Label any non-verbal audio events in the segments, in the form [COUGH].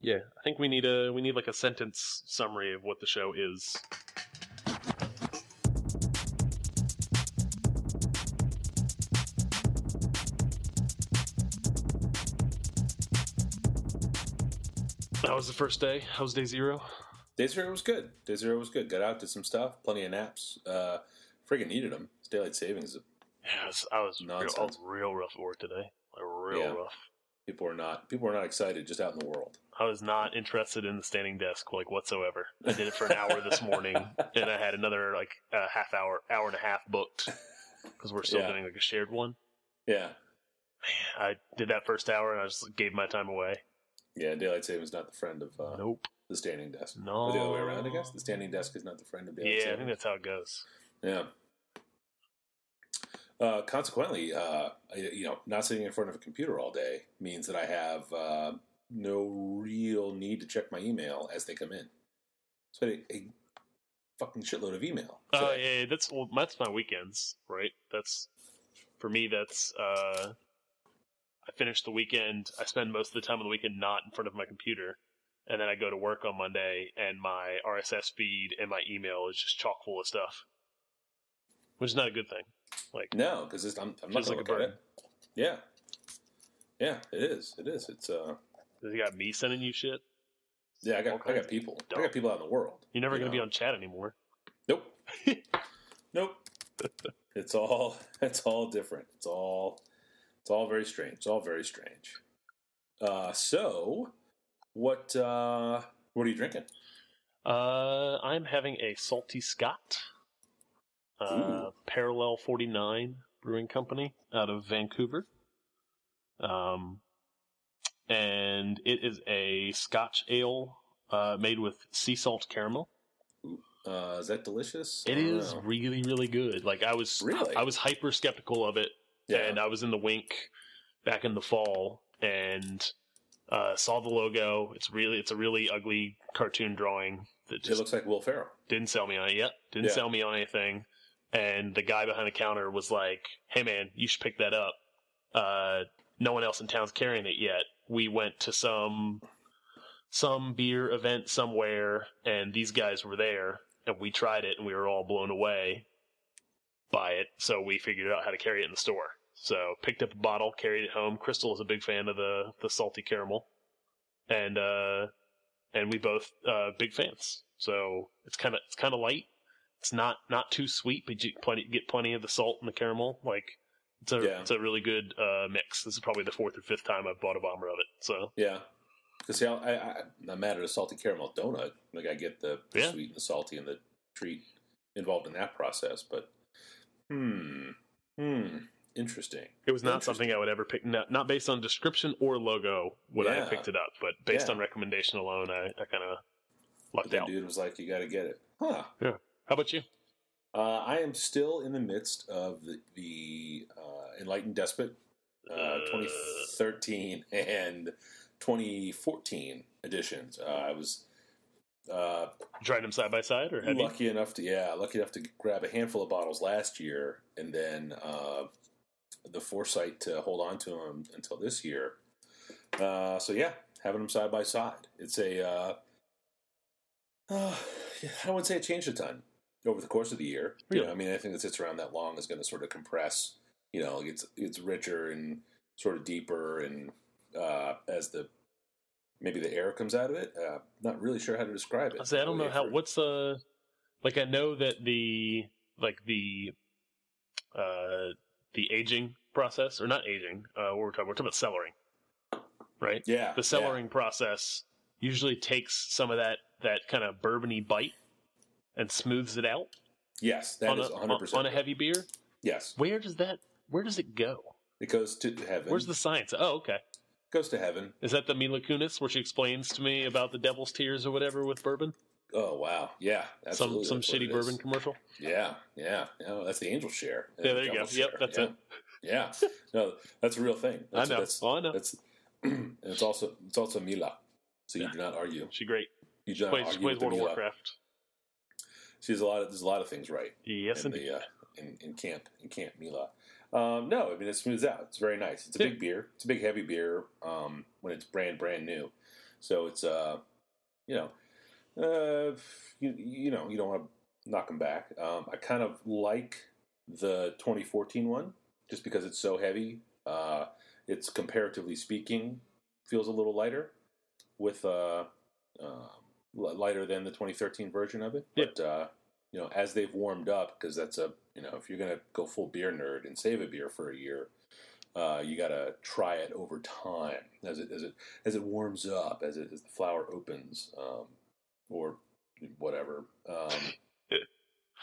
Yeah, I think we need a we need like a sentence summary of what the show is. That was the first day. How was day zero? Day zero was good. Day zero was good. Got out, did some stuff, plenty of naps. Uh, friggin' needed them. It's daylight savings. Yeah, I was, I was real, I was Nonsense. real rough at work today. Like real Yeah. rough. People are not. People are not excited just out in the world. I was not interested in the standing desk like whatsoever. I did it for an hour this morning, [LAUGHS] and I had another like a half hour, hour and a half booked because we're still Yeah. doing like a shared one. Yeah, man, I did that first hour, and I just gave my time away. yeah. Daylight savings not the friend of uh, Nope. the standing desk. No. Or the other way around, I guess. The standing desk is not the friend of daylight Yeah, I think that's how it goes. Yeah. Uh, consequently, uh, you know, not sitting in front of a computer all day means that I have uh, no real need to check my email as they come in. So I a, fucking shitload of email. Oh today. yeah, that's well, that's my weekends, right? That's for me. That's uh, I finish the weekend. I spend most of the time on the weekend not in front of my computer, and then I go to work on Monday, and my RSS feed and my email is just chock full of stuff, which is not a good thing. Like, No, because I'm, I'm not like a it. Yeah. Yeah, it is. It is. It's uh. They got me sending you shit. Yeah, I got I got people. I got people out in the world. You're never you going to be on chat anymore. Nope. [LAUGHS] nope. It's all [LAUGHS] it's all different. It's all it's all very strange. It's all very strange. Uh, so what uh, what are you drinking? Uh, I'm having a salty Scot, uh. Parallel 49 Brewing Company out of Vancouver. Um, and it is a Scotch ale uh, made with sea salt caramel. Uh, is that delicious? It is know. really, really good. Like I was, Really? I was hyper skeptical of it, Yeah. and I was in the wink back in the fall and uh, saw the logo. It's really, it's a really ugly cartoon drawing that it looks like Will Ferrell. didn't sell me on it yet. Didn't Yeah. sell me on anything. And the guy behind the counter was like, "Hey man, you should pick that up. Uh, no one else in town's carrying it yet. We went to some some beer event somewhere, and these guys were there, and we tried it, and we were all blown away by it. So we figured out how to carry it in the store. So picked up a bottle, carried it home. Crystal is a big fan of the the salty caramel, and uh, and we both uh, big fans. So it's kind of it's kind of light. It's not not too sweet, but you plenty get plenty of the salt and the caramel. Like it's a Yeah. it's a really good uh, mix. This is probably the fourth or fifth time I've bought a bomber of it. So Yeah. Because see, I, I, I'm mad at a salty caramel donut. Like I get the, the Yeah. sweet and the salty and the treat involved in that process, but hmm, hmm, interesting. it was not Interesting. something I would ever pick. Not, not based on description or logo would I have picked it up, but based Yeah. on recommendation alone, I, I kind of lucked The out. dude was like, "You got to get it." Huh. Yeah. How about you? Uh, I am still in the midst of the, the uh, Enlightened Despot uh, 2013 and 2014 editions. Uh, I was uh, Tried them side by side, or you? lucky enough to yeah, lucky enough to grab a handful of bottles last year, and then uh, the foresight to hold on to them until this year. Uh, so yeah, having them side by side, it's a. Uh, [SIGHS] uh, I wouldn't say it changed a ton over the course of the year. You know, I mean, anything that sits around that long is going to sort of compress. You know, it's it's richer and sort of deeper, and uh, as the maybe the air comes out of it. Uh, not really sure how to describe it. I say I don't know how. What's the like? I know that the like the uh the aging process or not aging. Uh, what we're talking we're talking about cellaring, right? Yeah, The cellaring process usually takes some of that that kind of bourbony bite and smooths it out Yes, that on is a, 100. on a heavy beer. Yes, Where does that? Where does it go? it goes to heaven. Where's the science? Oh, okay. goes to heaven? Is that the Mila Kunis where she explains to me about the devil's tears or whatever with bourbon? Oh wow, yeah, absolutely. some some shitty bourbon commercial. Yeah, yeah. That's the angel share. Yeah, there you go. Devil's Yep, share. that's yeah. it. Yeah, no, that's a real thing. [LAUGHS] I That's, know. That's, oh, I know. that's [CLEARS THROAT] and it's also it's also Mila. So you Yeah. do not argue. She great. You do not Plays, argue plays with World of. Warcraft. She a lot of there's a lot of things right. Yes, in indeed. the uh, in, in camp in camp Mila. Um, no, I mean it smooths out. It's very nice. It's a big beer. It's a big heavy beer um, when it's brand brand new. So it's uh, you know, uh, you, you know, you don't want to knock them back. Um, I kind of like the 2014 one just because it's so heavy. Uh, it's comparatively speaking feels a little lighter with uh, um, lighter than the 2013 version of it. Yeah. But uh, you know, as they've warmed up, because that's a you know, if you're gonna go full beer nerd and save a beer for a year, uh, you gotta try it over time as it as it as it warms up, as it as the flower opens, um, or whatever. Um,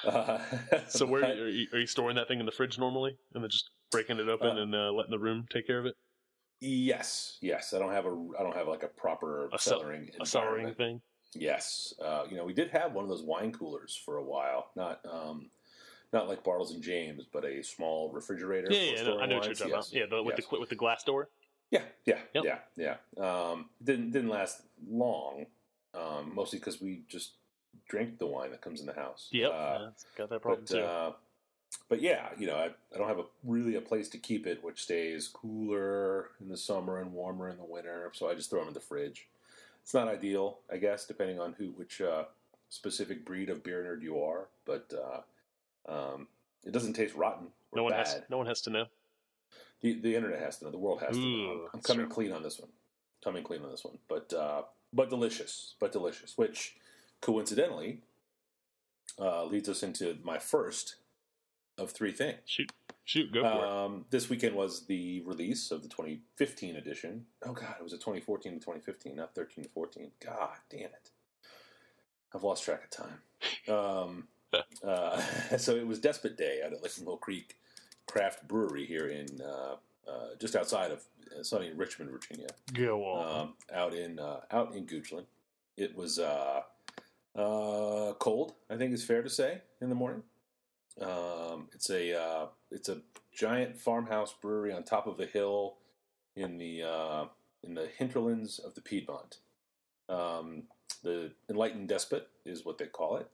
uh, [LAUGHS] So where are you, are you storing that thing in the fridge normally, and then just breaking it open Uh, and uh, letting the room take care of it? Yes, yes. I don't have a I don't have like a proper A cel- cellaring A cellaring thing. Yes, uh, you know we did have one of those wine coolers for a while. Not um, not like Bartles and James, but a small refrigerator. Yeah, yeah, no, I know what you're wines. talking Yes, about. Yeah, the, with yes. the with the glass door. Yeah, yeah, Yep. yeah, yeah. Um, didn't didn't last long, um, mostly because we just drink the wine that comes in the house. Yep, Uh, yeah, got that problem but too. uh, but yeah, you know, I, I don't have a really a place to keep it, which stays cooler in the summer and warmer in the winter. So I just throw them in the fridge. It's not ideal, I guess, depending on who which uh, specific breed of beer nerd you are. But uh, um, it doesn't taste rotten or no one bad. has no one has to know. The, the internet has to know. The world has to know. I'm coming true. clean on this one. Coming clean on this one. But uh, but delicious. But delicious. Which coincidentally uh, leads us into my first of three things. Shoot, shoot, go for it. Um, this weekend was the release of the 2015 edition. Oh God, it was a 2014 to 2015, not 13 to 14. God damn it! I've lost track of time. Um, [LAUGHS] uh, [LAUGHS] so it was Despot Day out at Mill Creek Craft Brewery here in uh, uh, just outside of uh, sunny Richmond, Virginia Go on. um, out in uh, out in Goochland. It was uh, uh, cold. I think it's fair to say in the morning. Um, it's a uh, it's a giant farmhouse brewery on top of a hill in the uh, in the hinterlands of the Piedmont. Um, the Enlightened Despot is what they call it.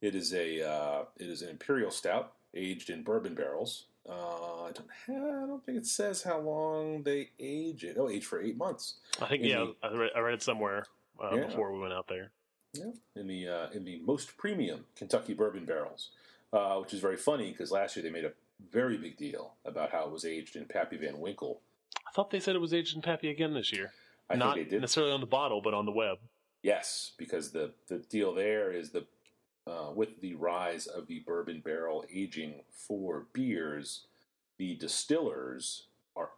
It is a uh, it is an imperial stout aged in bourbon barrels. Uh, I don't have, I don't think it says how long they age it. Oh, age for eight months. I think in yeah, the- I read, I read it somewhere uh, Yeah. before we went out there. Yeah, in the uh, in the most premium Kentucky bourbon barrels, uh, which is very funny because last year they made a very big deal about how it was aged in Pappy Van Winkle. I thought they said it was aged in Pappy again this year. I Not think they did. necessarily on the bottle, but on the web. Yes, because the the deal there is the uh, with the rise of the bourbon barrel aging for beers, the distillers are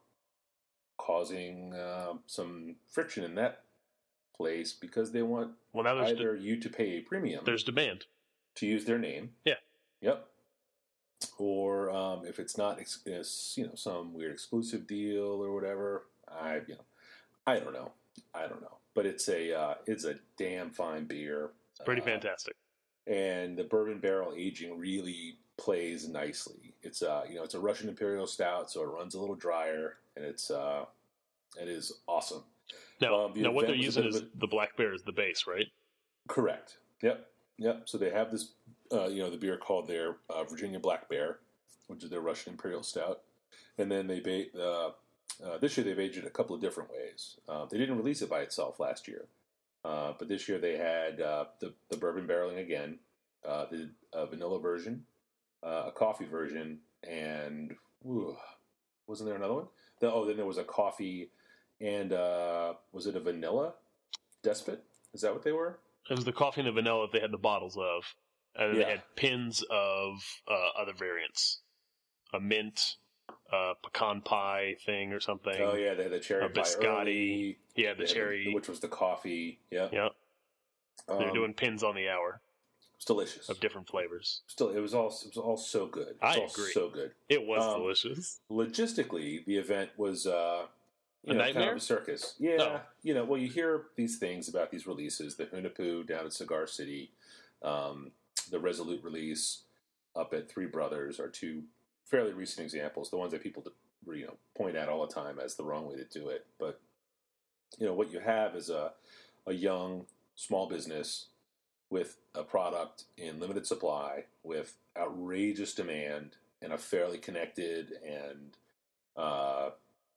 causing uh, some friction in that place because they want Well, now de- you to pay a premium there's demand. to use their name. Yeah. Yep. Or um, if it's not, you know, some weird exclusive deal or whatever. I, you know, I don't know. I don't know. But it's a, uh, it's a damn fine beer. It's pretty Uh, fantastic. and the bourbon barrel aging really plays nicely. It's uh, you know, it's a Russian Imperial Stout, so it runs a little drier, and it's uh, it is awesome. Now, um, the now what they're using is the black bear is the base, right? Correct. Yep. Yep. So they have this, uh, you know, the beer called their uh, Virginia Black Bear, which is their Russian Imperial Stout, and then they ba- uh, uh, this year they've aged it a couple of different ways. Uh, they didn't release it by itself last year, uh, but this year they had uh, the the bourbon barreling again, the vanilla version, a coffee version, and wasn't there another one? The, oh, then there was a coffee, and was it a vanilla despot? Is that what they were? It was the coffee and the vanilla that they had the bottles of, and then Yeah. they had pins of uh, other variants, a mint, uh, pecan pie thing or something. Oh yeah, they had the cherry A biscotti. Yeah, the cherry. which was the coffee. Yeah, yeah, they're Um, doing pins on the hour It's delicious. of different flavors. Still, it was all it was all so good. It was I agree. So good. It was Um, delicious. Logistically, the event was uh, you A know, kind nightmare? of a circus. Yeah, Oh. you know, well, you hear these things about these releases. The Hunahpu down at Cigar City, um, the Resolute release up at Three Brothers are two fairly recent examples. The ones that people you know point at all the time as the wrong way to do it. But you know what you have is a a young small business with a product in limited supply with outrageous demand and a fairly connected and uh,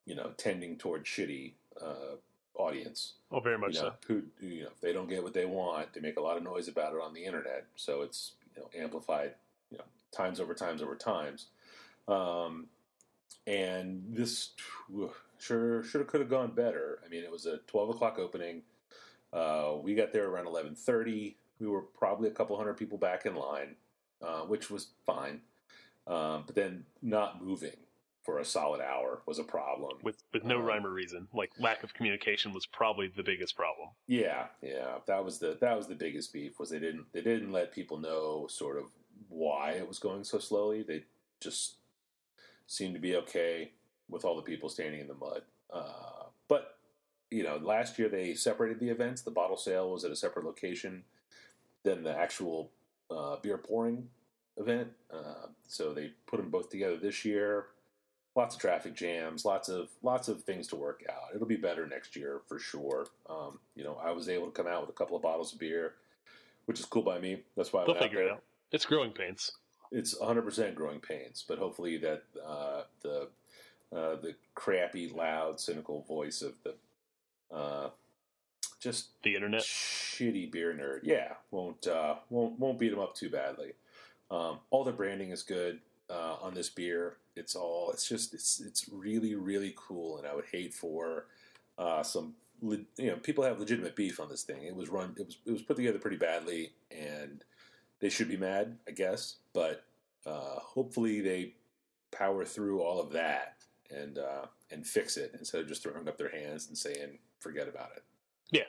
you know tending toward shitty uh, audience. Oh, very much you know, so. Who you know, if they don't get what they want, they make a lot of noise about it on the internet. So it's you know amplified, you know, times over times over times. Um, and this sure should have could have gone better. I mean, it was a twelve o'clock opening. Uh, we got there around eleven thirty. We were probably a couple hundred people back in line, uh, which was fine. Um, but then not moving for a solid hour was a problem. With with no Um, rhyme or reason, like lack of communication was probably the biggest problem. Yeah, yeah, that was the that was the biggest beef was they didn't they didn't let people know sort of why it was going so slowly. They just seemed to be okay with all the people standing in the mud. Uh, but you know, last year they separated the events. The bottle sale was at a separate location than the actual uh, beer pouring event. Uh, so they put them both together this year. Lots of traffic jams, lots of lots of things to work out. It'll be better next year for sure. Um, you know, I was able to come out with a couple of bottles of beer, which is cool by me. That's why I They'll went figure it out. It's growing pains. it's 100% growing pains, but hopefully that uh, the uh, the crappy, loud, cynical voice of the uh, just The internet. shitty beer nerd, yeah, won't uh, won't won't beat him up too badly. Um, all the branding is good uh, on this beer. It's all it's just it's it's really really cool, and I would hate for uh, some le- you know people have legitimate beef on this thing. It was run it was it was put together pretty badly, and they should be mad, I guess. But uh, hopefully they power through all of that and uh, and fix it instead of just throwing up their hands and saying forget about it. Yeah.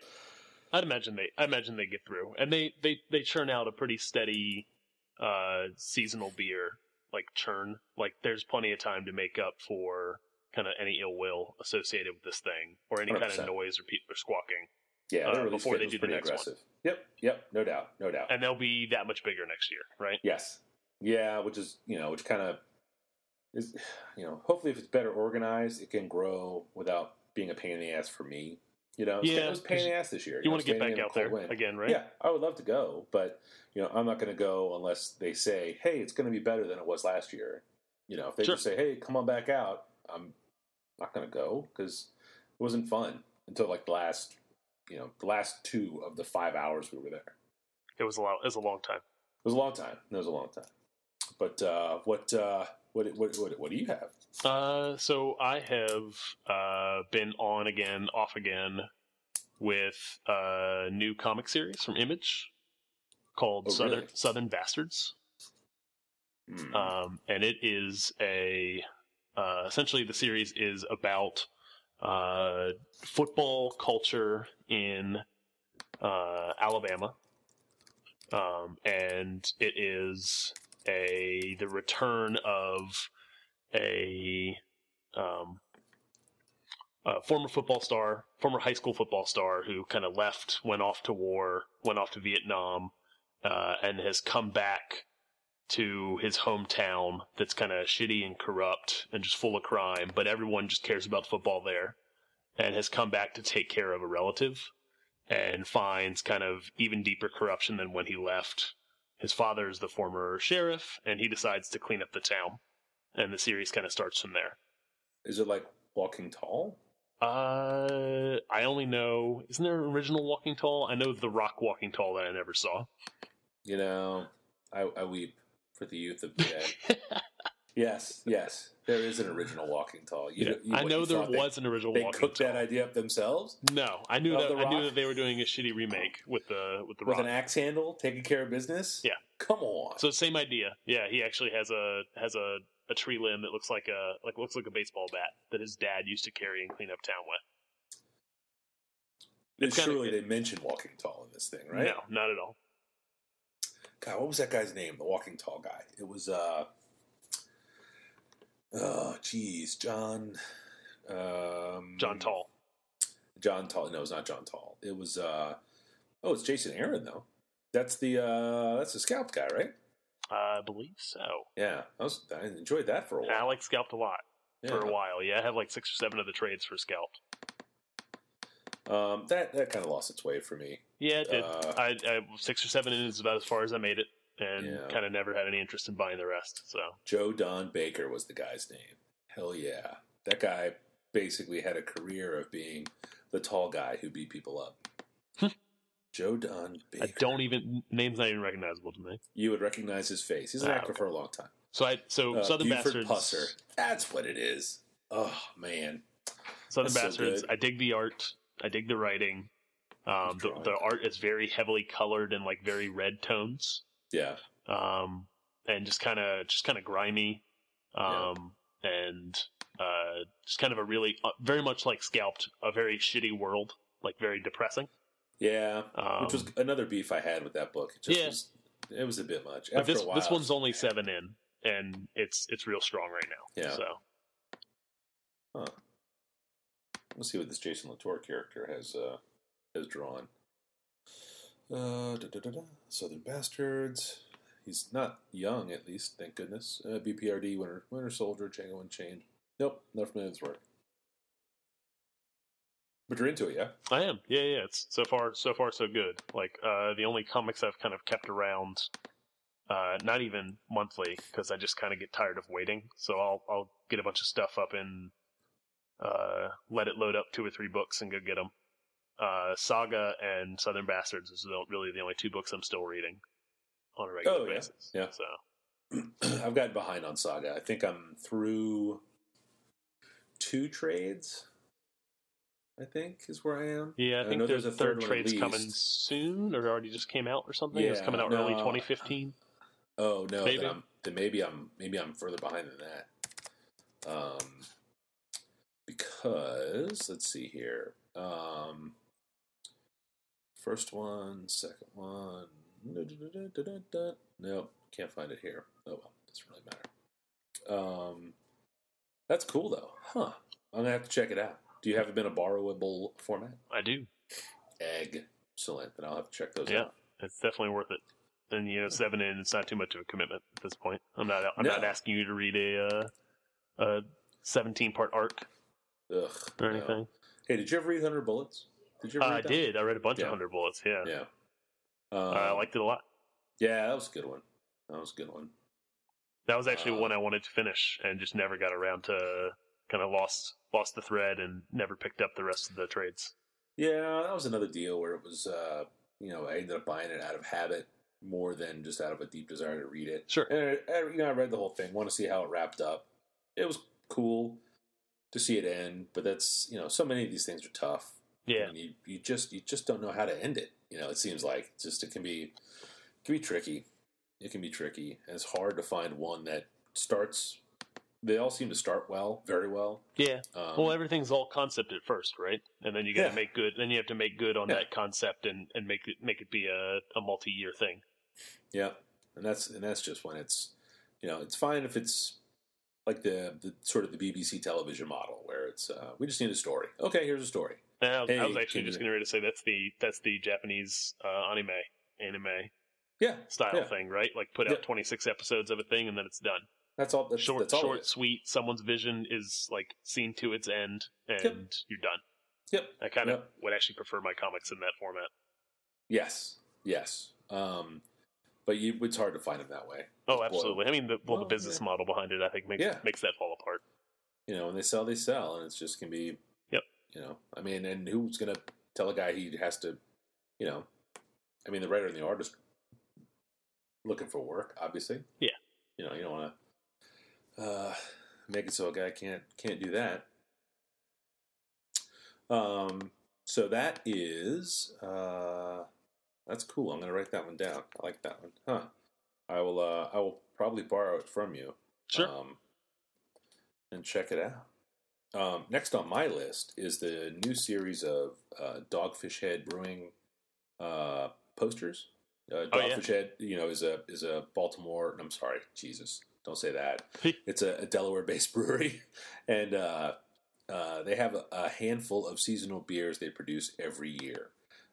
I'd imagine they. I imagine they get through, and they they they churn out a pretty steady uh seasonal beer like churn. Like there's plenty of time to make up for kind of any ill will associated with this thing, or any kind 100%. of noise or people are squawking. Yeah, Uh, before they do the next one. aggressive. Yep, yep, no doubt, no doubt. and they'll be that much bigger next year, right? yes, yeah, which is you know, which kind of is [SIGHS] you know, hopefully if it's better organized, it can grow without being a pain in the ass for me. You know, Yeah, it was a pain in the ass this year. You want to get back out there wind. again, right? Yeah, I would love to go, but you know, I'm not going to go unless they say, "Hey, it's going to be better than it was last year." You know, if they Sure. just say, "Hey, come on back out," I'm not going to go because it wasn't fun until like the last, you know, the last two of the five hours we were there. It was a lot. It was a long time. It was a long time. It was a long time. But uh, what, uh, what, what, what, what do you have? Uh, so I have uh, been on again, off again with a new comic series from Image called Oh, Southern really? Southern Bastards, Hmm. um, and it is a uh, essentially the series is about uh, football culture in uh, Alabama, um, and it is a the return of a um, a former football star, former high school football star who kind of left, went off to war, went off to Vietnam, uh, and has come back to his hometown that's kind of shitty and corrupt and just full of crime, but everyone just cares about football there, and has come back to take care of a relative and finds kind of even deeper corruption than when he left. His father is the former sheriff, and he decides to clean up the town. And the series kind of starts from there. Is it like Walking Tall? Uh, I only know. Isn't there an original Walking Tall? I know the Rock Walking Tall that I never saw. You know, I, I weep for the youth of today. [LAUGHS] yes, yes, there is an original Walking Tall. You, Yeah, you- I know there thought they- was an original They Walking cooked Tall. that idea up themselves No, I knew that. I knew that they were doing a shitty remake with the with the with Rock. an axe handle, taking care of business. Yeah. come on. so same idea. Yeah, he actually has a has a, a tree limb that looks like a like looks like a baseball bat that his dad used to carry and clean up town with. it's kinda surely they mentioned Walking Tall in this thing, right? No, not at all. God, what was that guy's name? The Walking Tall guy. It was uh oh geez, John um John Tall. John Tall. No, it's not John Tall. It was uh oh, it's Jason Aaron though. That's the uh that's the scalp guy, right? I believe so. Yeah, I, was, I enjoyed that for a while. I like Scalped a lot Yeah. for a while. Yeah, I have like six or seven of the trades for Scalped. Um, that that kind of lost its way for me. Yeah, it did. Uh, I, I six or seven is about as far as I made it, and Yeah. kind of never had any interest in buying the rest. So Joe Don Baker was the guy's name. Hell yeah, that guy basically had a career of being the tall guy who beat people up. [LAUGHS] Joe Dunn. I don't even name's not even recognizable to me. You would recognize his face. He's an Ah, actor okay. for a long time. So I so Uh, Southern Buford Bastards. Pusser. That's what it is. Oh man. Southern That's Bastards. good. I dig the art. I dig the writing. Um, the, the art is very heavily colored in like very red tones, Yeah. um, and just kind of just kind of grimy, um, and uh, just kind of a really uh, very much like Scalped, a very shitty world, like very depressing. Yeah. Um, Which was another beef I had with that book. It just Yeah. was, it was a bit much. but After this while, this one's only seven in, and it's it's real strong right now. Yeah. So huh. Let's see what this Jason Latour character has uh, has drawn. Uh, da, da, da, da. Southern Bastards. He's not young, at least, thank goodness. Uh, BPRD, Winter, Winter Soldier, Django Unchained. Nope, not familiar with his work. But you're into it, yeah? I am. Yeah, yeah. It's so far, so far, so good. Like uh, the only comics I've kind of kept around, uh, not even monthly, because I just kind of get tired of waiting. So I'll I'll get a bunch of stuff up and uh, let it load up two or three books and go get them. Uh, Saga and Southern Bastards is the, really the only two books I'm still reading on a regular Oh, yeah. basis. Yeah. So [CLEARS THROAT] I've gotten behind on Saga. I think I'm through two trades. I think is where I am. yeah, I I think there's, there's a a third, third one trade's coming soon, or already just came out, or something. it's Yeah, coming out early 2015. Oh no, Maybe. Then, I'm, then maybe I'm maybe I'm further behind than that. Um, because let's see here. Um, first one, second one. Nope, can't find it here. Oh well, doesn't really matter. Um, that's cool though, huh? I'm gonna have to check it out. Do you have it in a borrowable format? I do. Excellent. Then I'll have to check those out. Yeah. out. It's definitely worth it. And you know, seven in, it's not too much of a commitment at this point. I'm not. I'm No. not asking you to read a uh, a 17 part arc Ugh. or no. anything. Hey, did you ever read Hundred Bullets? Did you Uh, ever I read that? did. I read a bunch Yeah. of hundred bullets. Yeah, Yeah. Uh, I liked it a lot. Yeah, that was a good one. That was a good one. That was actually uh, one I wanted to finish and just never got around to. Kind of lost lost the thread and never picked up the rest of the trades. Yeah, that was another deal where it was, uh, you know, I ended up buying it out of habit more than just out of a deep desire to read it. Sure. And I, I- you know, I read the whole thing, want to see how it wrapped up. It was cool to see it end, but that's you know, so many of these things are tough. Yeah, And you, you just you just don't know how to end it. You know, it seems like It's just it can be it can be tricky. It can be tricky, and it's hard to find one that starts. They all seem to start well, very well. yeah. Um, Well, everything's all concept at first, right? And then you got to Yeah. make good. Then you have to make good on Yeah. that concept and, and make it make it be a, a multi year thing. yeah, and that's and that's just when it's you know it's fine if it's like the the sort of the BBC television model where it's uh, we just need a story. Okay, here's a story. I was, I was actually just getting ready to say that's the that's the Japanese uh, anime anime Yeah, style Yeah. thing, right? Like put out Yeah. 26 episodes of a thing and then it's done. That's all. That's, short, that's all short, sweet. Someone's vision is like seen to its end, and you're done. Yep. I kind of Yep. would actually prefer my comics in that format. Yes. Yes. Um, but you, it's hard to find them that way. Oh, absolutely. I mean, the, well, Well, the business yeah. model behind it, I think, makes Yeah. makes that fall apart. you know, when they sell, they sell, and it's just can be. Yep. You know, I mean, and who's gonna tell a guy he has to, you know, I mean, the writer and the artist looking for work, obviously. Yeah. You know, you don't want to uh, make it so a guy can't can't do that. Um. So that is uh, that's cool. I'm gonna write that one down. I like that one. Huh. I will. Uh, I will probably borrow it from you Sure. um, and check it out. Um, next on my list is the new series of uh, Dogfish Head Brewing uh, posters. Uh, Oh, yeah. Dogfish Head, you know, is a is a Baltimore. I'm sorry, Jesus, don't say that. it's a, a Delaware-based [LAUGHS] brewery, and uh, uh, they have a, a handful of seasonal beers they produce every year.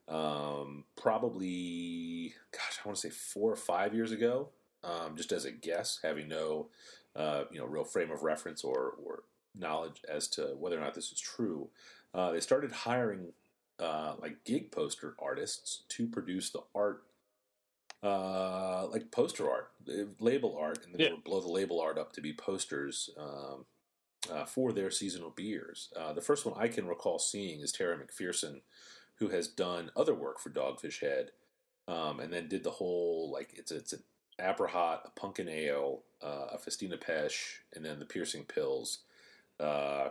Um, probably, gosh, I want to say four or five years ago, um, just as a guess, having no, uh, you know, real frame of reference or, or knowledge as to whether or not this is true. Uh, they started hiring uh, like gig poster artists to produce the art, uh, like poster art, uh, label art, and then Yeah. they would blow the label art up to be posters. Um, uh, for their seasonal beers. Uh, the first one I can recall seeing is Tara McPherson, who has done other work for Dogfish Head, um, and then did the whole like it's it's an apricot, a pumpkin ale, uh, a Festina Pêche, and then the Piercing Pils. Uh,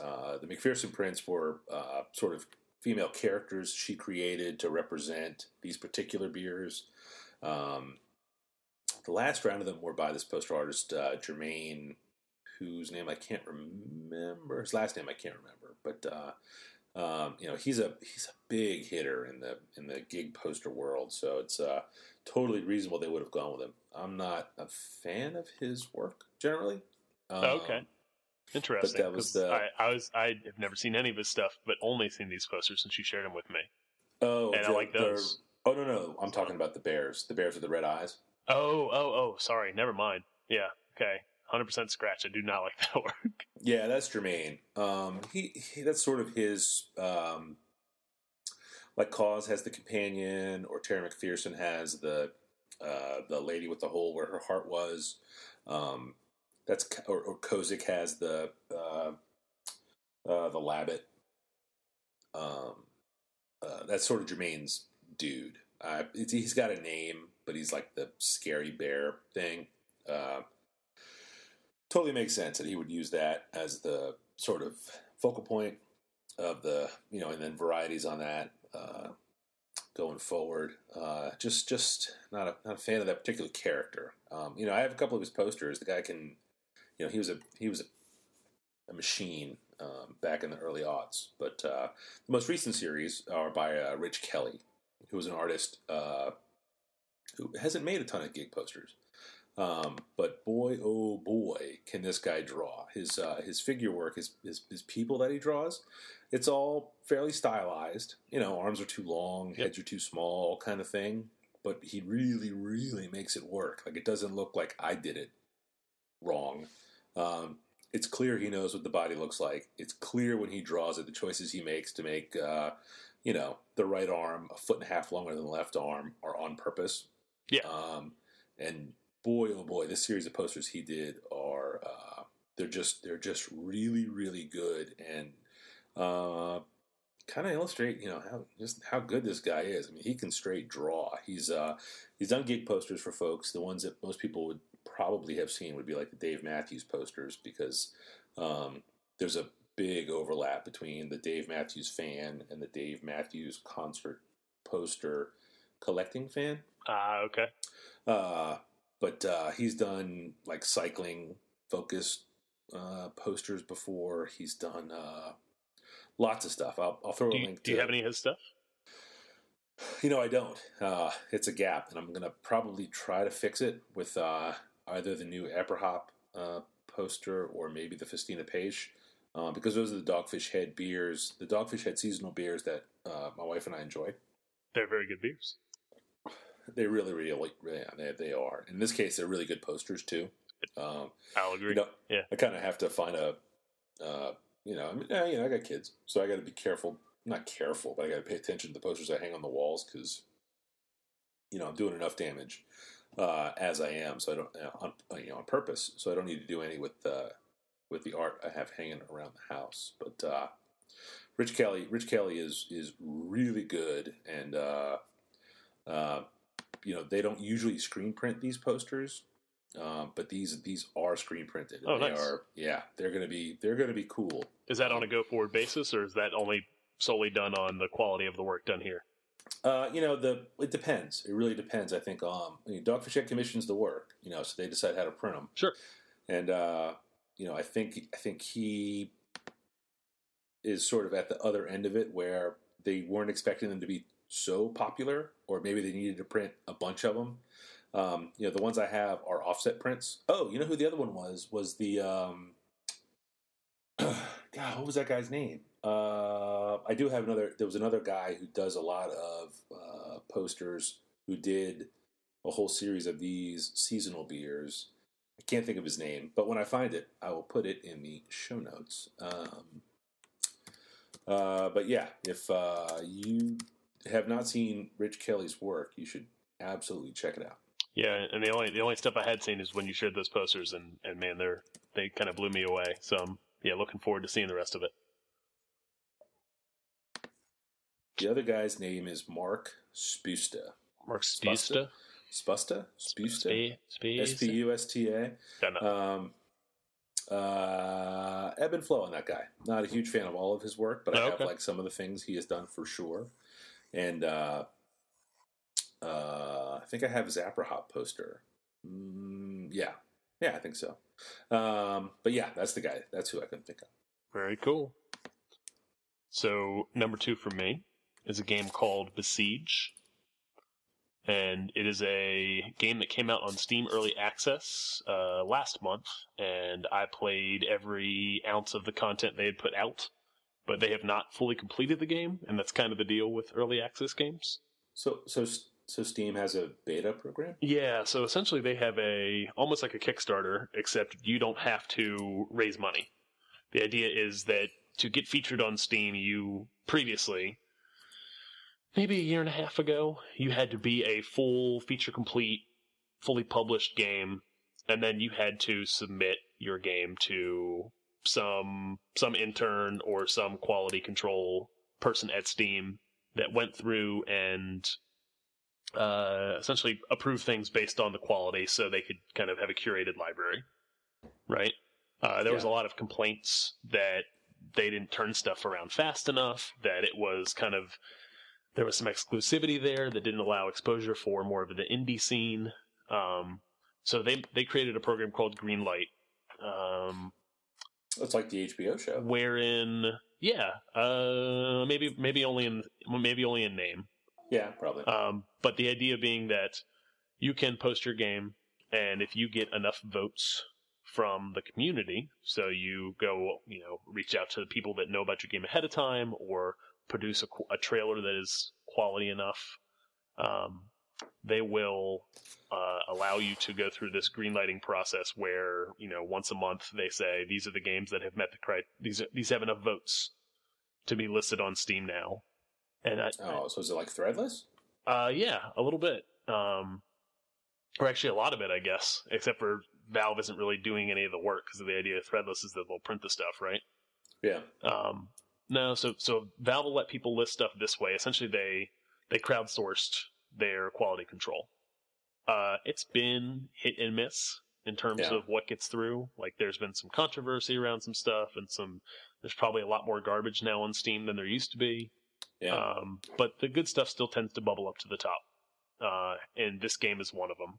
uh, the McPherson prints were uh, sort of female characters she created to represent these particular beers. Um, the last round of them were by this poster artist uh, Jermaine, whose name I can't remember. His last name I can't remember, but uh, um, you know he's a he's a big hitter in the in the gig poster world. So it's uh, totally reasonable they would have gone with him. I'm not a fan of his work generally. Um, okay. Interesting. that was the- I, I was I have never seen any of his stuff, but only seen these posters since you shared them with me. Oh, And I the- like the- those. Oh no, no, I'm talking about the bears. The bears with the red eyes. Oh, oh, oh, sorry, never mind. Yeah, okay. Hundred percent scratch. I do not like [LAUGHS] that work. Yeah, that's Jermaine. Um, he, he that's sort of his um, like KAWS has the companion, or Tara McPherson has the uh, the lady with the hole where her heart was. Um, that's or, or Kozik has the uh, uh, the Labbit. Um, uh, that's sort of Jermaine's dude. Uh, he's got a name, but he's like the scary bear thing. Uh, totally makes sense that he would use that as the sort of focal point of the you know, and then varieties on that uh, going forward. Uh, just just not a not a fan of that particular character. Um, you know, I have a couple of his posters. The guy can, you know, he was a he was a, a machine um, back in the early aughts. But uh, the most recent series are by uh, Rich Kelly, who was an artist uh, who hasn't made a ton of gig posters. Um, but boy, oh boy, can this guy draw! His uh, his figure work, his, his his people that he draws, it's all fairly stylized. You know, arms are too long, Yep. heads are too small, kind of thing. But he really, really makes it work. Like it doesn't look like I did it wrong. Um, it's clear he knows what the body looks like. It's clear when he draws it, the choices he makes to make, uh, you know, the right arm a foot and a half longer than the left arm are on purpose. Yeah. Um, and boy, oh boy, this series of posters he did are uh, they're just they're just really really good and uh, kind of illustrate you know how just how good this guy is. I mean, he can straight draw. He's uh, he's done gig posters for folks. The ones that most people would probably have seen would be like the Dave Matthews posters because um, there's a big overlap between the Dave Matthews fan and the Dave Matthews concert poster collecting fan. Ah, okay. Uh, but uh, he's done like cycling focused uh, posters before. He's done uh, lots of stuff. I'll, I'll throw Do a you, link. do to you have any of his stuff? You know, I don't. Uh, it's a gap, and I'm gonna probably try to fix it with uh, either the new Aprihop uh, poster or maybe the Festina Pêche. Uh, because those are the Dogfish Head beers, the Dogfish Head seasonal beers that uh, my wife and I enjoy. They're very good beers. They really, really, really yeah, they, they are. In this case, they're really good posters too. Um, I'll agree. you know, Yeah. I kind of have to find a, uh, you know, I mean, yeah, you know, I got kids, so I got to be careful. Not careful, but I got to pay attention to the posters I hang on the walls because, you know, I'm doing enough damage uh, as I am, so I don't, uh, on, uh, you know, on purpose. So I don't need to do any with uh, with the art I have hanging around the house. But uh, Rich Kelly, Rich Kelly is is really good, and uh, uh, you know, they don't usually screen print these posters. Um, but these these are screen printed. Oh, they nice. are yeah, they're gonna be they're gonna be cool. Is that on a go forward basis, or is that only solely done on the quality of the work done here? Uh, you know, the it depends. It really depends. I think um, I mean, Dogfish Head commissions the work. You know, so they decide how to print them. Sure. And uh, you know, I think I think he is sort of at the other end of it, where they weren't expecting them to be so popular, or maybe they needed to print a bunch of them. Um, you know, the ones I have are offset prints. Oh, you know who the other one was? Was the um, [CLEARS THROAT] God, what was that guy's name? Uh, I do have another. There was another guy who does a lot of uh, posters who did a whole series of these seasonal beers. I can't think of his name, but when I find it, I will put it in the show notes. Um, uh, but yeah, if uh, you have not seen Rich Kelly's work, you should absolutely check it out. Yeah, and the only the only stuff I had seen is when you shared those posters, and and man, they're they kind of blew me away. So um, yeah, looking forward to seeing the rest of it. The other guy's name is Mark Spusta. Mark Spusta. Spusta? Spusta? Sp- S P U S T A. Um, uh, ebb and flow on that guy. Not a huge fan of all of his work, but I Oh, have okay. like some of the things he has done for sure. And uh, uh, I think I have his Aprihop poster. Mm, yeah, yeah, I think so. Um, but yeah, that's the guy. That's who I can think of. Very cool. So number two for me is a game called Besiege, and it is a game that came out on Steam Early Access uh, last month, and I played every ounce of the content they had put out, but they have not fully completed the game, and that's kind of the deal with early access games. So, so, so Steam has a beta program. Yeah, so essentially they have a almost like a Kickstarter, except you don't have to raise money. The idea is that to get featured on Steam, you previously, maybe a year and a half ago, you had to be a full feature complete, fully published game, and then you had to submit your game to some some intern or some quality control person at Steam that went through and uh, essentially approve things based on the quality so they could kind of have a curated library, right? Uh, there was a lot of complaints that they didn't turn stuff around fast enough, that it was kind of, there was some exclusivity there that didn't allow exposure for more of the indie scene. Um, so they, they created a program called Greenlight, um, It's like the HBO show. wherein, yeah, uh, maybe, maybe only in, maybe only in name. Yeah, probably. Um, but the idea being that you can post your game, and if you get enough votes from the community, so you go, you know, reach out to the people that know about your game ahead of time, or produce a, a trailer that is quality enough, um, they will uh, allow you to go through this greenlighting process where you know once a month they say these are the games that have met the cri- these are, these have enough votes to be listed on Steam now. And I, oh, so is it like Threadless? uh, yeah, a little bit. Um, or actually a lot of it, I guess, except for Valve isn't really doing any of the work because the idea of Threadless is that they'll print the stuff, right? Yeah. Um, no, so so Valve will let people list stuff this way. Essentially, they they crowdsourced their quality control. Uh, it's been hit and miss in terms Yeah. of what gets through. Like, there's been some controversy around some stuff, and some there's probably a lot more garbage now on Steam than there used to be. Yeah. Um, but the good stuff still tends to bubble up to the top. Uh, and this game is one of them.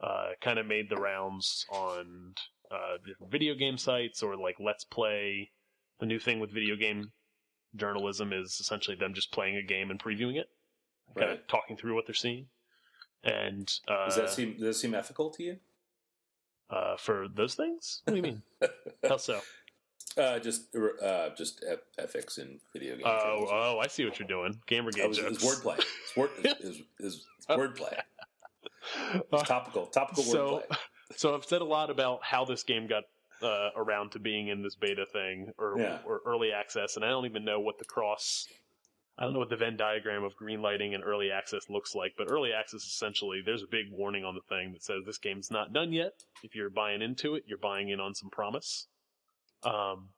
Uh, kind of made the rounds on uh, video game sites or like Let's Play. The new thing with video game journalism is essentially them just playing a game and previewing it, kind of talking through what they're seeing. And uh, does that seem does that seem ethical to you? uh, for those things? What do you mean? [LAUGHS] How so? Uh, just uh, just ethics in video games. Oh, oh, I see what you're doing. Gamergate was, jokes. it's wordplay. It's, word, [LAUGHS] it's, it's, it's wordplay. Uh, Topical, topical So- wordplay. [LAUGHS] So I've said a lot about how this game got uh, around to being in this beta thing or Yeah. or early access, and I don't even know what the cross. I don't know what the Venn diagram of green lighting and early access looks like, but early access essentially there's a big warning on the thing that says this game's not done yet. If you're buying into it, you're buying in on some promise. Um,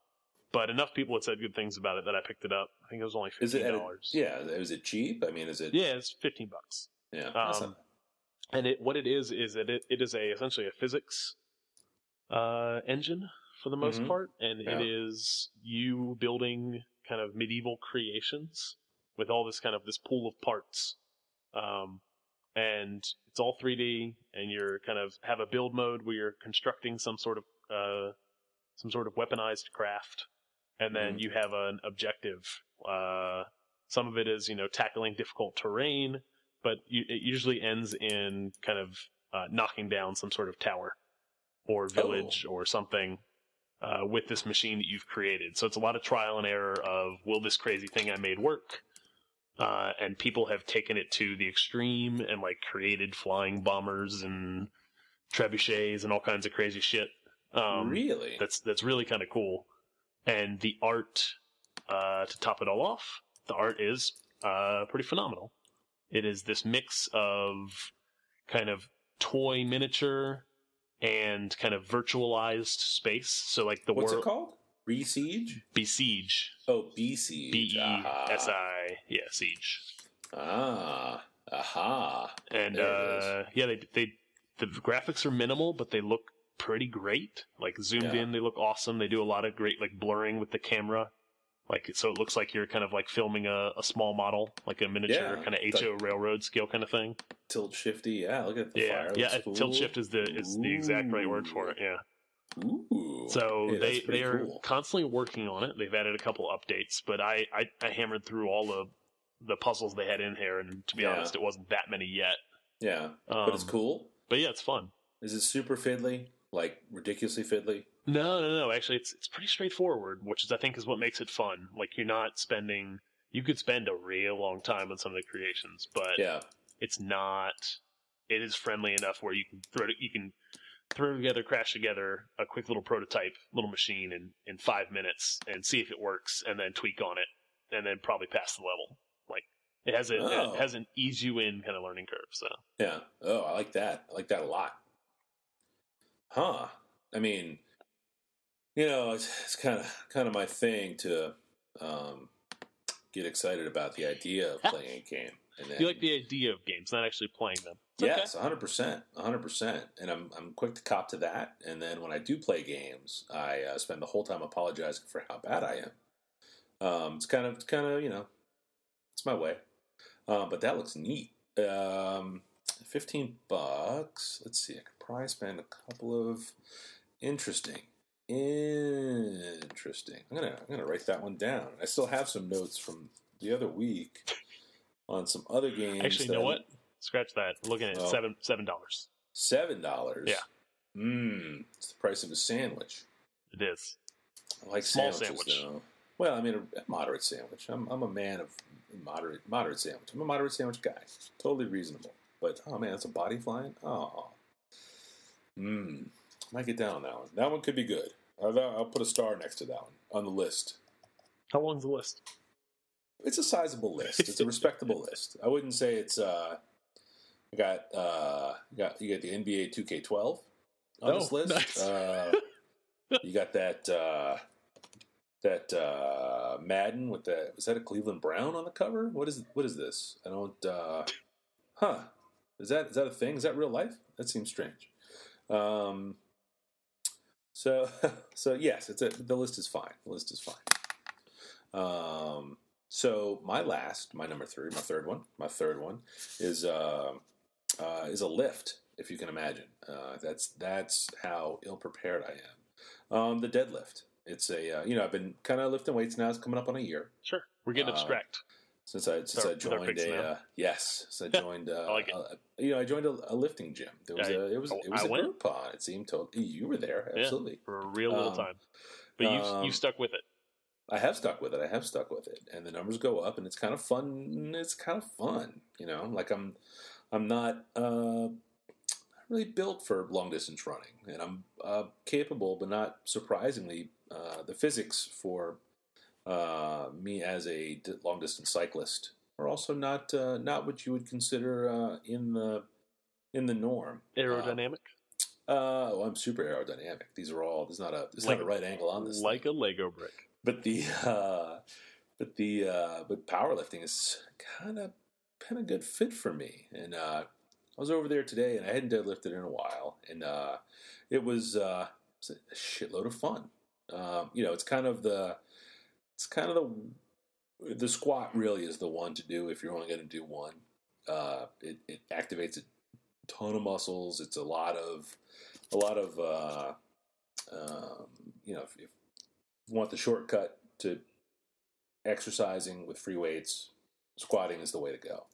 but enough people had said good things about it that I picked it up. I think it was only fifteen dollars. yeah? Is it cheap? I mean, is it? yeah, it's fifteen bucks. yeah. that's Um, not- and it what it is is that it, it is a essentially a physics uh, engine for the most Mhm. part, and Yeah. it is you building kind of medieval creations with all this kind of this pool of parts, um, and it's all 3D, and you're kind of have a build mode where you're constructing some sort of uh, some sort of weaponized craft, and then Mhm. you have an objective. Uh, some of it is you know tackling difficult terrain but you, it usually ends in kind of uh, knocking down some sort of tower or village or something uh, with this machine that you've created. So it's a lot of trial and error of will this crazy thing I made work? Uh, and people have taken it to the extreme and like created flying bombers and trebuchets and all kinds of crazy shit. Um, really? that's that's really kind of cool. And the art, uh, to top it all off, the art is uh, pretty phenomenal. It is this mix of kind of toy miniature and kind of virtualized space. So like the What's world it called? Re-siege? besiege, Oh, B-siege. B E S yeah, siege. Ah. Aha. And There it is. uh, yeah, they they the graphics are minimal, but they look pretty great. Like zoomed Yeah. in, they look awesome. They do a lot of great like blurring with the camera. Like so, it looks like you're kind of like filming a, a small model, like a miniature Yeah, kind of HO railroad scale kind of thing. Tilt shifty. Yeah, look at the yeah, fire. yeah. Looks Tilt shift is the is the exact right word for it. Yeah. Ooh. So Hey, they they are cool. constantly working on it. They've added a couple updates, but I, I I hammered through all the the puzzles they had in here, and to be Yeah. honest, it wasn't that many yet. Yeah, Um, but it's cool. But yeah, it's fun. Is it super fiddly? Like ridiculously fiddly? No, no, no. Actually, it's it's pretty straightforward, which is I think is what makes it fun. Like you're not spending. You could spend a real long time on some of the creations, but Yeah. it's not. It is friendly enough where you can throw you can throw together, crash together a quick little prototype, little machine in in five minutes and see if it works, and then tweak on it, and then probably pass the level. Like it has a Oh. it has an ease you in kind of learning curve. So Yeah. Oh, I like that. I like that a lot. Huh. I mean, you know, it's, it's kind of kind of my thing to um, get excited about the idea of playing a game. And then, you like the idea of games, not actually playing them. Yes, hundred percent, hundred percent, and I'm I'm quick to cop to that. And then when I do play games, I uh, spend the whole time apologizing for how bad I am. Um, it's kind of it's kind of you know, it's my way. Um, but that looks neat. Um, Fifteen bucks. Let's see. I could probably spend a couple of interesting, interesting. I'm gonna I'm gonna write that one down. I still have some notes from the other week on some other games. Actually, you know what? Scratch that. Looking at Oh. seven seven dollars. Seven dollars. Yeah. Mmm. It's the price of a sandwich. It is. I like Small sandwiches, sandwich. though. Well, I mean, a, a moderate sandwich. I'm, I'm a man of moderate moderate sandwich. I'm a moderate sandwich guy. Totally reasonable. But oh man, that's a body flying. Oh. Mmm. Might get down on that one. That one could be good. I'll, I'll put a star next to that one on the list. How long's the list? It's a sizable list. It's a [LAUGHS] respectable list. I wouldn't say it's. uh I got uh you got you got the NBA 2K12 on this Oh, list. nice. Uh, you got that uh that uh Madden with the is that a Cleveland Brown on the cover? What is what is this? I don't uh huh. Is that is that a thing? Is that real life? That seems strange. Um so [LAUGHS] so yes, it's a, the list is fine. The list is fine. Um so my last, my number three, my third one, my third one is uh, uh, is a lift, if you can imagine. Uh, that's that's how ill prepared I am. Um, the deadlift. It's a uh, you know I've been kind of lifting weights now. It's coming up on a year Sure. We're getting Uh, abstract. Since I since our- I joined a uh, yes, since I joined. Uh, I like uh, you know, I joined a, a lifting gym. There was I- a it was it was I a went? group on. It seemed totally. You were there, Yeah. absolutely. For a real little um, time. But you um, you stuck with it. I have stuck with it. I have stuck with it, and the numbers go up, and it's kind of fun. It's kind of fun, you know. Like I'm, I'm not uh, really built for long distance running, and I'm uh, capable, but not surprisingly, uh, the physics for uh, me as a long distance cyclist are also not uh, not what you would consider uh, in the in the norm. Aerodynamic. Uh, oh, I'm super aerodynamic. These are all. There's not a. There's Like- not a right angle on this. like thing a Lego brick. but the uh, but the uh, but powerlifting is kind of kind of good fit for me. And uh, I was over there today, and I hadn't deadlifted in a while, and uh, it was uh, it was a shitload of fun. Um, you know, it's kind of the it's kind of the the squat really is the one to do if you're only going to do one. Uh, it, it activates a ton of muscles. It's a lot of a lot of uh, um, you know if, if you want the shortcut to exercising with free weights, squatting is the way to go.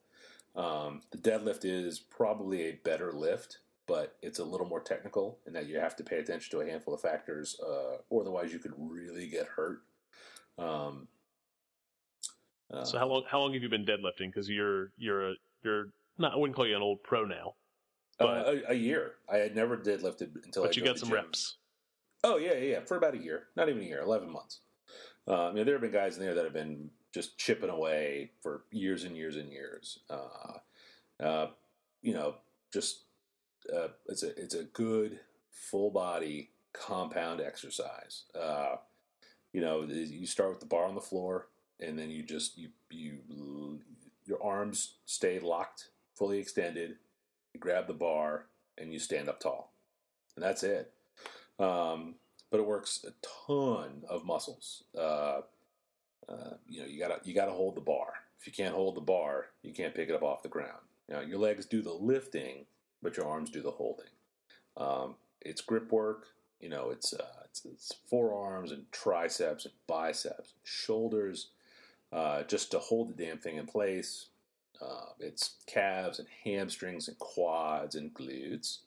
Um, the deadlift is probably a better lift, but it's a little more technical in that you have to pay attention to a handful of factors, uh, otherwise you could really get hurt. Um, uh, So how long how long have you been deadlifting? Because you're you're a you're not I wouldn't call you an old pro now, uh, but- a, a year. I had never deadlifted until I you got some gym. reps. Oh yeah, yeah, yeah, for about a year, not even a year, eleven months. Uh, I mean, there have been guys in there that have been just chipping away for years and years and years. Uh, uh, you know, just uh, it's a it's a good full body compound exercise. You know, you start with the bar on the floor, and then you just you you your arms stay locked, fully extended. You grab the bar and you stand up tall, and that's it. Um, but it works a ton of muscles. Uh, uh, you know, you gotta you gotta hold the bar. If you can't hold the bar, you can't pick it up off the ground. You know, your legs do the lifting, but your arms do the holding. Um, it's grip work. You know, it's, uh, it's, it's forearms and triceps and biceps, and shoulders, uh, just to hold the damn thing in place. Uh, it's calves and hamstrings and quads and glutes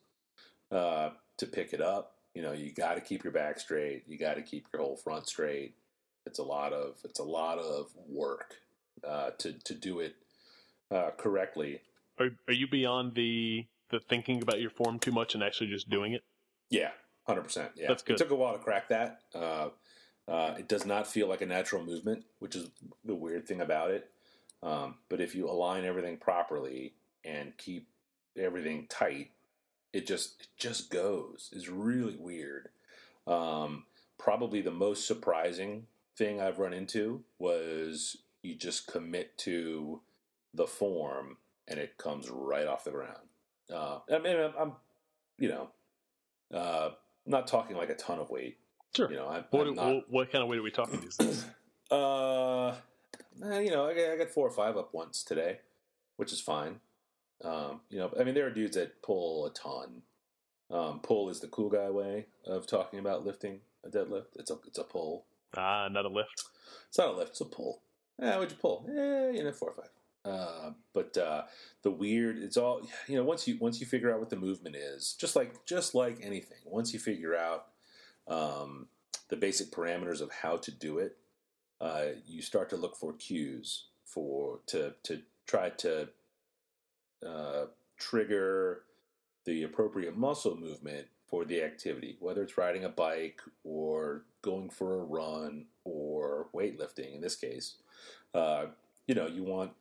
uh, to pick it up. You know, you got to keep your back straight. You got to keep your whole front straight. It's a lot of it's a lot of work uh, to to do it uh, correctly. Are are you beyond the the thinking about your form too much and actually just doing it? Yeah, hundred percent. Yeah, That's good. It took a while to crack that. Uh, uh, it does not feel like a natural movement, which is the weird thing about it. Um, but if you align everything properly and keep everything tight, it just it just goes. It's really weird. Um, probably the most surprising thing I've run into was you just commit to the form and it comes right off the ground. Uh, I mean, I'm, I'm you know, uh, not talking like a ton of weight. Sure. You know, I'm, What, I'm not, what, kind of weight are we talking these days? [CLEARS THROAT] uh, eh, you know, I got, I got four or five up once today, which is fine. Um, you know, I mean, there are dudes that pull a ton. Um, pull is the cool guy way of talking about lifting a deadlift. It's a it's a pull. ah, not a lift. It's not a lift. It's a pull. Yeah, what'd you pull? Eh, you know, four or five. Uh, but uh, the weird, it's all you know. Once you once you figure out what the movement is, just like just like anything, once you figure out um, the basic parameters of how to do it, uh, you start to look for cues for to to try to uh, trigger the appropriate muscle movement for the activity, whether it's riding a bike or going for a run or weightlifting. In this case, uh, you know you want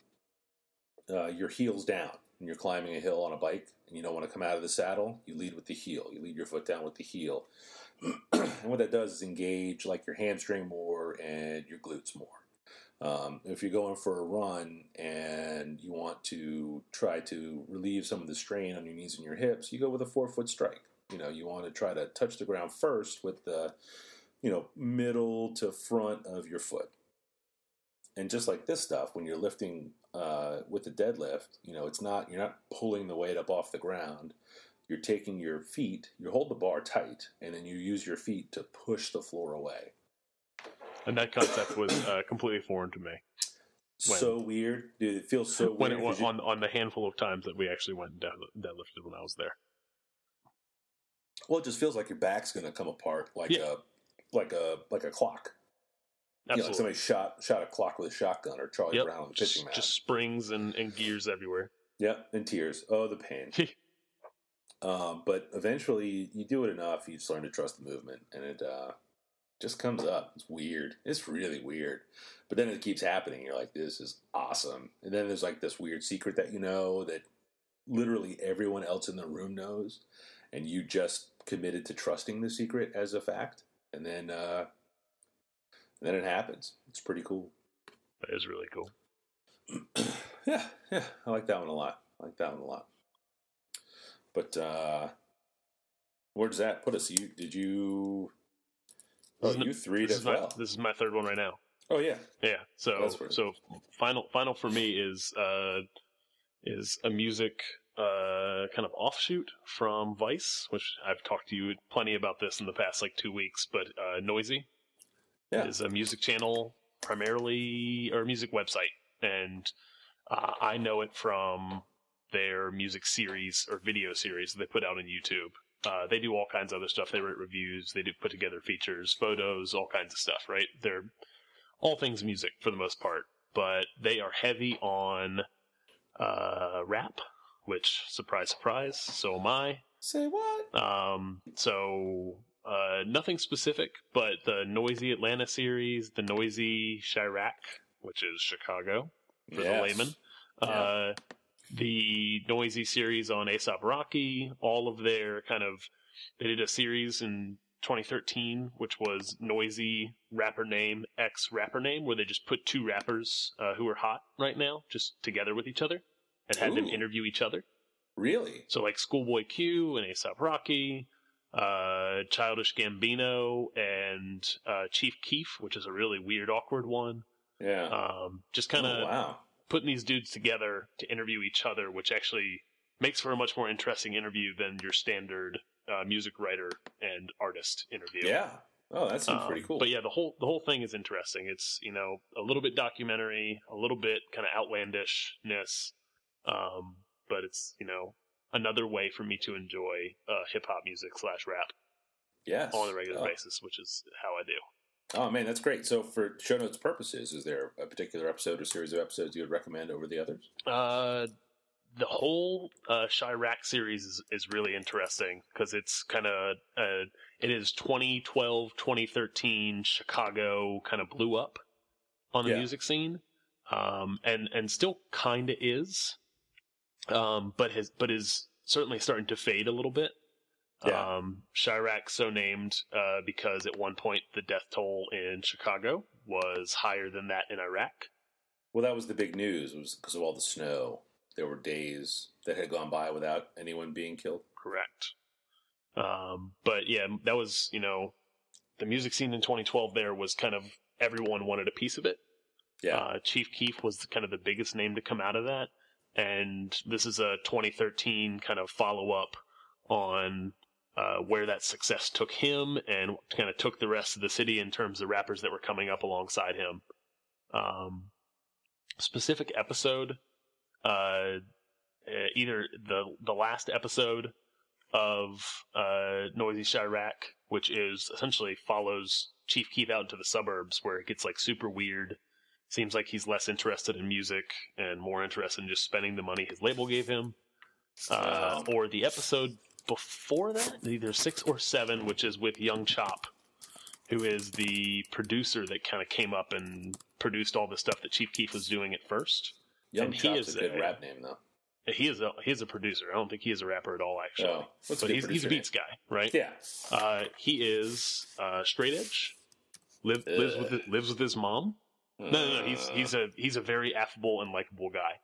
uh, your heels down and you're climbing a hill on a bike, and you don't want to come out of the saddle. You lead with the heel. You lead your foot down with the heel, [CLEARS THROAT] and what that does is engage like your hamstring more and your glutes more. Um, if you're going for a run and you want to try to relieve some of the strain on your knees and your hips, you go with a forefoot strike. You know, you want to try to touch the ground first with the, you know, middle to front of your foot. And just like this stuff, when you're lifting uh, with the deadlift, you know, it's not you're not pulling the weight up off the ground. You're taking your feet, you hold the bar tight, and then you use your feet to push the floor away. And that concept was uh, completely foreign to me When? So weird, dude. It feels so when weird. it 'cause went you- on on the handful of times that we actually went and deadlifted when I was there. Well, it just feels like your back's going to come apart like Yeah. a like a like a clock. You know, like somebody shot shot a clock with a shotgun or Charlie yep. Brown pitching Just, just springs and, and gears everywhere. Yep, and tears. Oh, the pain. [LAUGHS] um, but eventually, you do it enough, you just learn to trust the movement, and it uh, just comes up. It's weird. It's really weird. But then it keeps happening. You're like, this is awesome. And then there's like this weird secret that you know that literally everyone else in the room knows, and you just committed to trusting the secret as a fact. And then, uh, and then it happens. It's pretty cool. that is really cool. [CLEARS THROAT] yeah, yeah, I like that one a lot. I like that one a lot. But uh where does that put us? You did you? Oh, you three as is, my, this is my third one right now. Oh yeah, Yeah. So so final final for me is uh is a music uh kind of offshoot from Vice, which I've talked to you plenty about this in the past like two weeks, but uh Noisey Yeah. is a music channel primarily or a music website. And uh, I know it from their music series or video series that they put out on YouTube. Uh, they do all kinds of other stuff. They write reviews. They do put together features, photos, all kinds of stuff. Right? They're all things music for the most part, but they are heavy on uh, rap, which surprise, surprise. So am I. say what? Um, so uh, nothing specific, but the Noisey Atlanta series, the Noisey Chiraq, which is Chicago for the layman, Yeah. uh, the Noisey series on ASAP Rocky, all of their kind of they did a series in 2013, which was Noisey Rapper Name X Rapper Name, where they just put two rappers uh, who are hot right now just together with each other and had them interview each other. Really? So like Schoolboy Q and ASAP Rocky, uh, Childish Gambino and uh, Chief Keef, which is a really weird, awkward one. Yeah. Um, just kind of oh, wow. putting these dudes together to interview each other, which actually makes for a much more interesting interview than your standard uh, music writer and artist interview. Yeah. Oh, that seems Um, pretty cool. But yeah, the whole the whole thing is interesting. It's you know a little bit documentary, a little bit kind of outlandishness, um, but it's you know another way for me to enjoy uh, hip hop music slash rap yes. on a regular oh. basis, which is how I do. Oh man, that's great. So for show notes purposes, is there a particular episode or series of episodes you would recommend over the others? Uh, the whole uh, Chiraq series is, is really interesting because it's kind of uh, it is 2012 2013 Chicago kind of blew up on the Yeah. music scene, um, and and still kind of is, um, but has but is certainly starting to fade a little bit. Yeah. Um, Chiraq so named uh, because at one point the death toll in Chicago was higher than that in Iraq. Well, that was the big news. It was because of all the snow. There were days that had gone by without anyone being killed. Correct. Um, but yeah, that was you know the music scene in 2012. There was kind of everyone wanted a piece of it. Yeah. Uh, Chief Keef was kind of the biggest name to come out of that, and this is a 2013 kind of follow up on uh, where that success took him and kind of took the rest of the city in terms of rappers that were coming up alongside him. Um, specific episode, uh, either the the last episode of uh, Noisey Chiraq, which is essentially follows Chief Keef out into the suburbs, where it gets like super weird. Seems like he's less interested in music and more interested in just spending the money his label gave him. Uh, Or the episode before that, either six or seven, which is with Young Chop, who is the producer that kind of came up and produced all the stuff that Chief Keef was doing at first. Young and he Chop's is a good a- rap name, though. He is a he is a producer. I don't think he is a rapper at all, actually. Oh, what's a he's, he's a beats guy, right? Yeah. Uh, he is uh, straight edge. Live, lives with lives with his mom. No, no, no. He's Uh, he's a he's a very affable and likable guy.